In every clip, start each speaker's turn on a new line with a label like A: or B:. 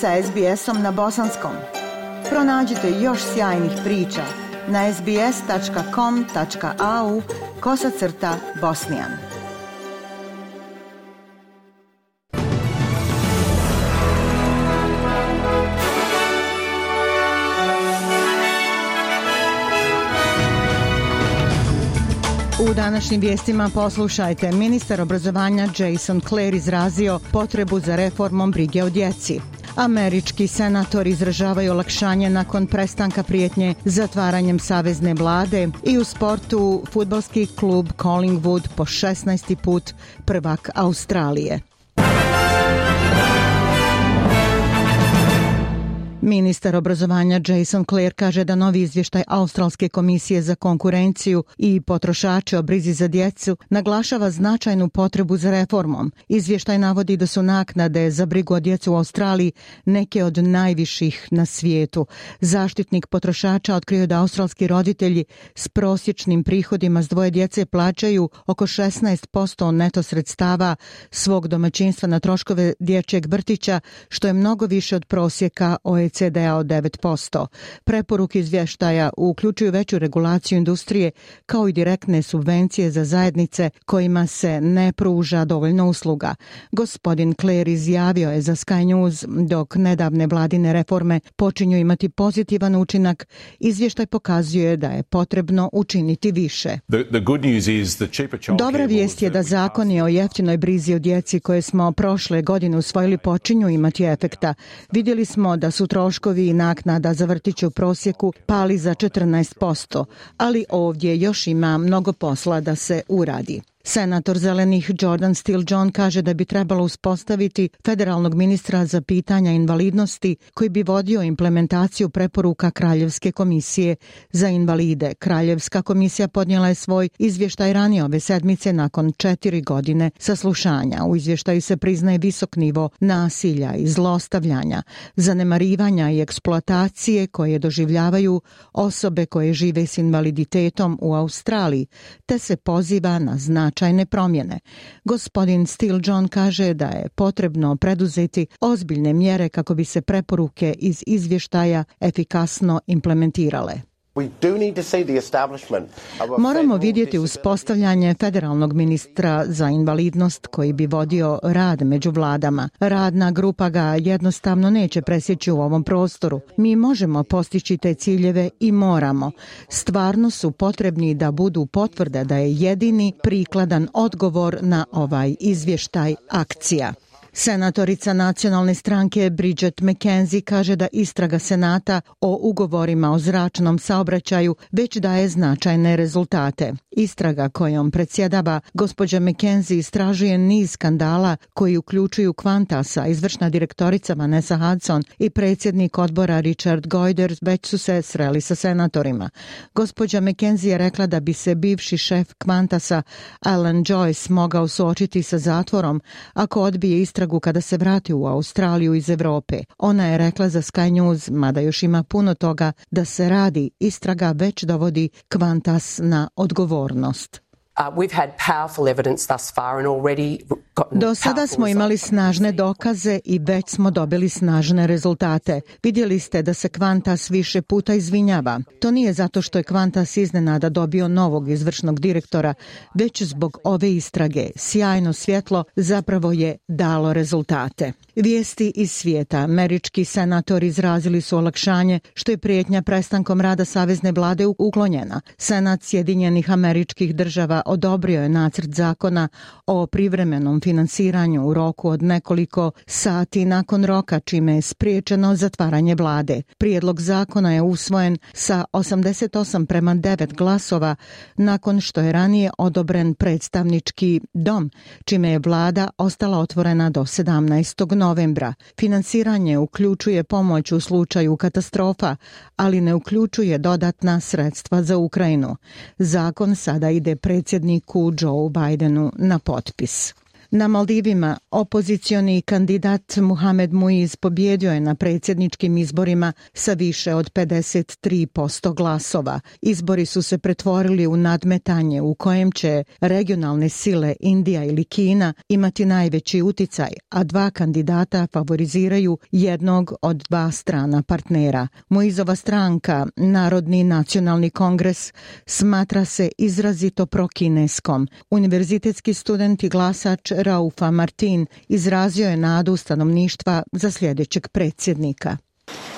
A: sa SBS-om na bosanskom. Pronađite još sjajnih priča na sbs.com.au kosacrta bosnijan. U današnjim vijestima poslušajte ministar obrazovanja Jason Clare izrazio potrebu za reformom brige o djeci. Američki senator izražavaju olakšanje nakon prestanka prijetnje zatvaranjem savezne vlade i u sportu futbalski klub Collingwood po 16. put prvak Australije. Ministar obrazovanja Jason Clare kaže da novi izvještaj Australske komisije za konkurenciju i potrošače o brizi za djecu naglašava značajnu potrebu za reformom. Izvještaj navodi da su naknade za brigu o djecu u Australiji neke od najviših na svijetu. Zaštitnik potrošača otkrio da australski roditelji s prosječnim prihodima s dvoje djece plaćaju oko 16% neto sredstava svog domaćinstva na troškove dječjeg vrtića, što je mnogo više od prosjeka OECD. OECD-a od 9%. Preporuk izvještaja uključuju veću regulaciju industrije kao i direktne subvencije za zajednice kojima se ne pruža dovoljno usluga. Gospodin Kler izjavio je za Sky News dok nedavne vladine reforme počinju imati pozitivan učinak, izvještaj pokazuje da je potrebno učiniti više.
B: Dobra vijest je da zakon je o jeftinoj brizi o djeci koje smo prošle godine usvojili počinju imati efekta. Vidjeli smo da su troši troškovi i naknada za vrtiće u prosjeku pali za 14%, ali ovdje još ima mnogo posla da se uradi. Senator zelenih Jordan Steele John kaže da bi trebalo uspostaviti federalnog ministra za pitanja invalidnosti koji bi vodio implementaciju preporuka Kraljevske komisije za invalide. Kraljevska komisija podnijela je svoj izvještaj ranije ove sedmice nakon četiri godine saslušanja. U izvještaju se priznaje visok nivo nasilja i zlostavljanja, zanemarivanja i eksploatacije koje doživljavaju osobe koje žive s invaliditetom u Australiji, te se poziva na znači značajne promjene. Gospodin Steele John kaže da je potrebno preduzeti ozbiljne mjere kako bi se preporuke iz izvještaja efikasno implementirale.
C: Moramo vidjeti uspostavljanje federalnog ministra za invalidnost koji bi vodio rad među vladama. Radna grupa ga jednostavno neće presjeći u ovom prostoru. Mi možemo postići te ciljeve i moramo. Stvarno su potrebni da budu potvrde da je jedini prikladan odgovor na ovaj izvještaj akcija. Senatorica nacionalne stranke Bridget McKenzie kaže da istraga Senata o ugovorima o zračnom saobraćaju već daje značajne rezultate. Istraga kojom predsjedava gospođa McKenzie istražuje niz skandala koji uključuju Kvantasa, izvršna direktorica Vanessa Hudson i predsjednik odbora Richard Goiders već su se sreli sa senatorima. Gospođa McKenzie je rekla da bi se bivši šef Kvantasa Alan Joyce mogao suočiti sa zatvorom ako odbije istragu istragu kada se vrati u Australiju iz Evrope. Ona je rekla za Sky News, mada još ima puno toga, da se radi, istraga već dovodi Kvantas na odgovornost. Uh,
D: Do sada smo imali snažne dokaze i već smo dobili snažne rezultate. Vidjeli ste da se Kvantas više puta izvinjava. To nije zato što je Kvantas iznenada dobio novog izvršnog direktora, već zbog ove istrage. Sjajno svjetlo zapravo je dalo rezultate. Vijesti iz svijeta. Američki senator izrazili su olakšanje što je prijetnja prestankom rada Savezne vlade uklonjena. Senat Sjedinjenih američkih država odobrio je nacrt zakona o privremenom finansiranju u roku od nekoliko sati nakon roka čime je spriječeno zatvaranje vlade. Prijedlog zakona je usvojen sa 88 prema 9 glasova nakon što je ranije odobren predstavnički dom čime je vlada ostala otvorena do 17. novembra. Finansiranje uključuje pomoć u slučaju katastrofa, ali ne uključuje dodatna sredstva za Ukrajinu. Zakon sada ide predsjednicima predsjedniku Joe Bidenu na potpis. Na Maldivima opozicioni kandidat Muhamed Muiz pobjedio je na predsjedničkim izborima sa više od 53% glasova. Izbori su se pretvorili u nadmetanje u kojem će regionalne sile Indija ili Kina imati najveći uticaj, a dva kandidata favoriziraju jednog od dva strana partnera. Muizova stranka, Narodni nacionalni kongres, smatra se izrazito prokineskom. Univerzitetski student i glasač Raufa Martin izrazio je nadu stanovništva za sljedećeg predsjednika.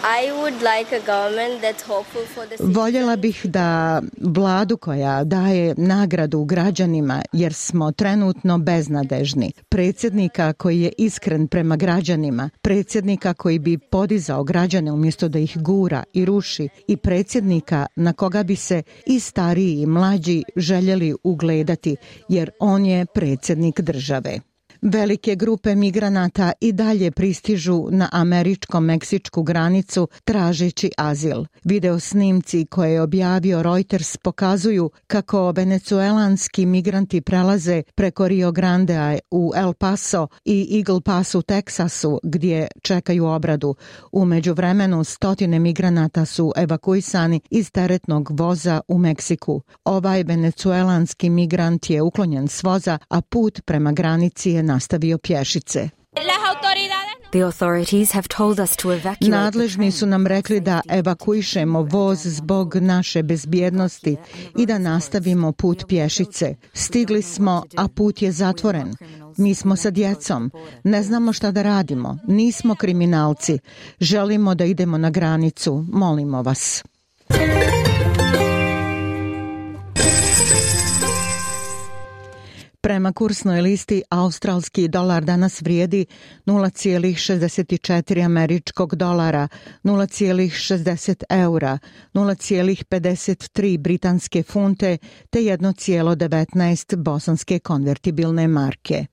E: I would like a government that's hopeful for the Voljela bih da vladu koja daje nagradu građanima jer smo trenutno beznadežni, predsjednika koji je iskren prema građanima, predsjednika koji bi podizao građane umjesto da ih gura i ruši i predsjednika na koga bi se i stariji i mlađi željeli ugledati jer on je predsjednik države. Velike grupe migranata i dalje pristižu na američko-meksičku granicu tražeći azil. Video snimci koje je objavio Reuters pokazuju kako venecuelanski migranti prelaze preko Rio Grande u El Paso i Eagle Pass u Teksasu gdje čekaju obradu. Umeđu vremenu stotine migranata su evakuisani iz teretnog voza u Meksiku. Ovaj venecuelanski migrant je uklonjen s voza, a put prema granici je nastavio pješice.
F: The authorities have told us to evacuate Nadležni su nam rekli da evakuišemo voz zbog naše bezbjednosti i da nastavimo put pješice. Stigli smo, a put je zatvoren. Mi smo sa djecom. Ne znamo šta da radimo. Nismo kriminalci. Želimo da idemo na granicu. Molimo vas. Muzika
A: Prema kursnoj listi australski dolar danas vrijedi 0,64 američkog dolara, 0,60 eura, 0,53 britanske funte te 1,19 bosanske konvertibilne marke.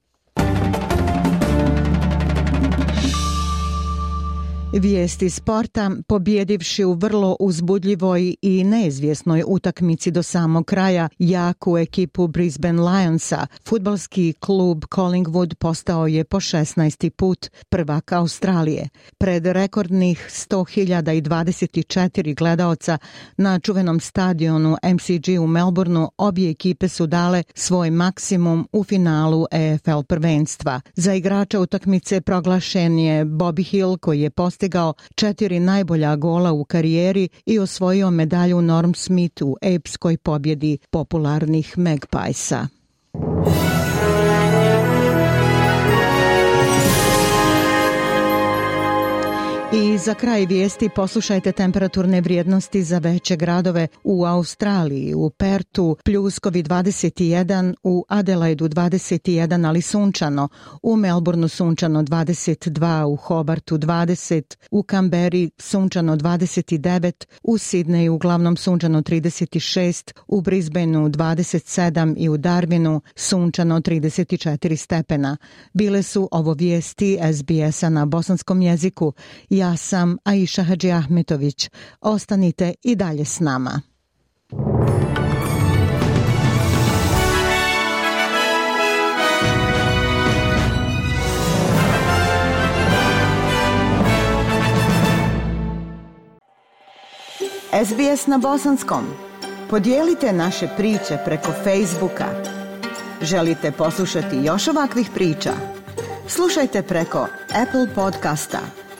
A: Vijesti sporta, pobjedivši u vrlo uzbudljivoj i neizvjesnoj utakmici do samog kraja jaku ekipu Brisbane Lionsa, futbalski klub Collingwood postao je po 16. put prvak Australije. Pred rekordnih 100.024 gledaoca na čuvenom stadionu MCG u Melbourneu obje ekipe su dale svoj maksimum u finalu EFL prvenstva. Za igrača utakmice proglašen je Bobby Hill koji je postao postigao četiri najbolja gola u karijeri i osvojio medalju Norm Smith u epskoj pobjedi popularnih Magpiesa. I za kraj vijesti poslušajte temperaturne vrijednosti za veće gradove u Australiji, u Pertu, Pljuskovi 21, u Adelaidu 21, ali sunčano, u Melbourneu sunčano 22, u Hobartu 20, u Kamberi sunčano 29, u Sidneju uglavnom sunčano 36, u Brisbaneu 27 i u Darwinu sunčano 34 stepena. Bile su ovo vijesti SBS-a na bosanskom jeziku. Ja sam Aisha Hadži Ahmetović. Ostanite i dalje s nama. SBS na bosanskom. Podijelite naše priče preko Facebooka. Želite poslušati još ovakvih priča? Slušajte preko Apple podcasta,